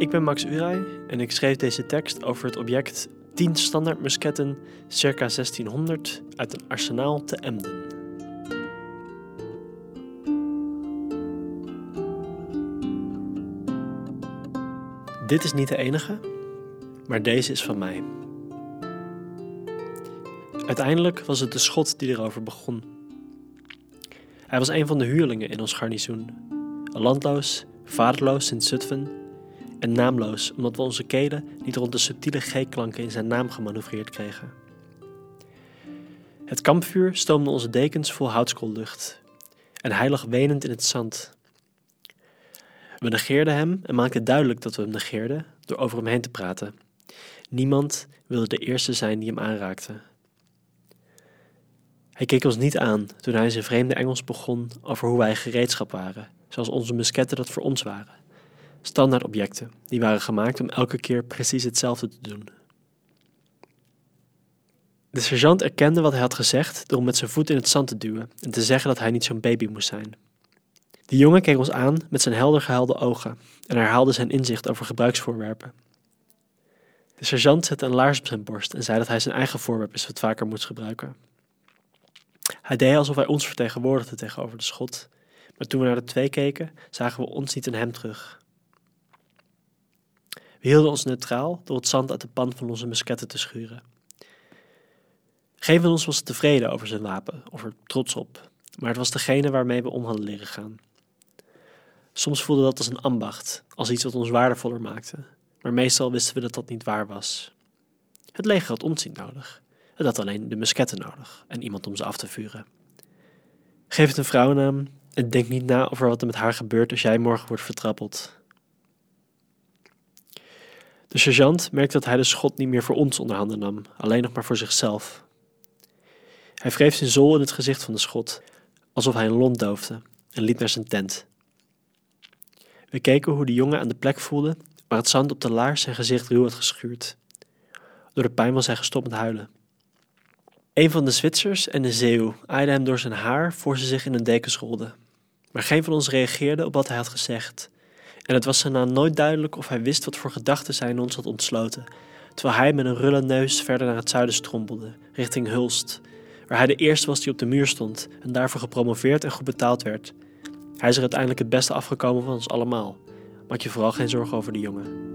Ik ben Max Uray en ik schreef deze tekst over het object 10 standaardmusketten circa 1600 uit een arsenaal te Emden. Dit is niet de enige, maar deze is van mij. Uiteindelijk was het de schot die erover begon. Hij was een van de huurlingen in ons garnizoen. Landloos, vaderloos sinds Zutphen en naamloos omdat we onze kelen niet rond de subtiele G-klanken in zijn naam gemanoeuvreerd kregen. Het kampvuur stoomde onze dekens vol houtskoollucht en hij lag wenend in het zand. We negeerden hem en maakten duidelijk dat we hem negeerden door over hem heen te praten. Niemand wilde de eerste zijn die hem aanraakte. Hij keek ons niet aan toen hij zijn vreemde Engels begon over hoe wij gereedschap waren, zoals onze musketten dat voor ons waren. Standaard objecten, die waren gemaakt om elke keer precies hetzelfde te doen. De sergeant erkende wat hij had gezegd door met zijn voet in het zand te duwen en te zeggen dat hij niet zo'n baby moest zijn. De jongen keek ons aan met zijn helder gehuilde ogen en herhaalde zijn inzicht over gebruiksvoorwerpen. De sergeant zette een laars op zijn borst en zei dat hij zijn eigen voorwerp eens wat vaker moest gebruiken. Hij deed alsof hij ons vertegenwoordigde tegenover de schot, maar toen we naar de twee keken, zagen we ons niet en hem terug. We hielden ons neutraal door het zand uit de pan van onze musketten te schuren. Geen van ons was tevreden over zijn wapen of er trots op, maar het was degene waarmee we om hadden leren gaan. Soms voelde dat als een ambacht, als iets wat ons waardevoller maakte, maar meestal wisten we dat dat niet waar was. Het leger had ons niet nodig. Het had alleen de musketten nodig en iemand om ze af te vuren. Geef het een vrouwennaam en denk niet na over wat er met haar gebeurt als jij morgen wordt vertrappeld. De sergeant merkte dat hij de schot niet meer voor ons onder handen nam, alleen nog maar voor zichzelf. Hij wreef zijn zool in het gezicht van de schot, alsof hij een lont doofde, en liep naar zijn tent. We keken hoe de jongen aan de plek voelde waar het zand op de laars zijn gezicht ruw had geschuurd. Door de pijn was hij gestopt met huilen. Een van de Zwitsers en de Zeeuw aaide hem door zijn haar voor ze zich in een deken scholden. Maar geen van ons reageerde op wat hij had gezegd. En het was na nooit duidelijk of hij wist wat voor gedachten zij in ons had ontsloten, terwijl hij met een rulle neus verder naar het zuiden strompelde, richting Hulst, waar hij de eerste was die op de muur stond en daarvoor gepromoveerd en goed betaald werd. Hij is er uiteindelijk het beste afgekomen van ons allemaal. Maak je vooral geen zorgen over de jongen.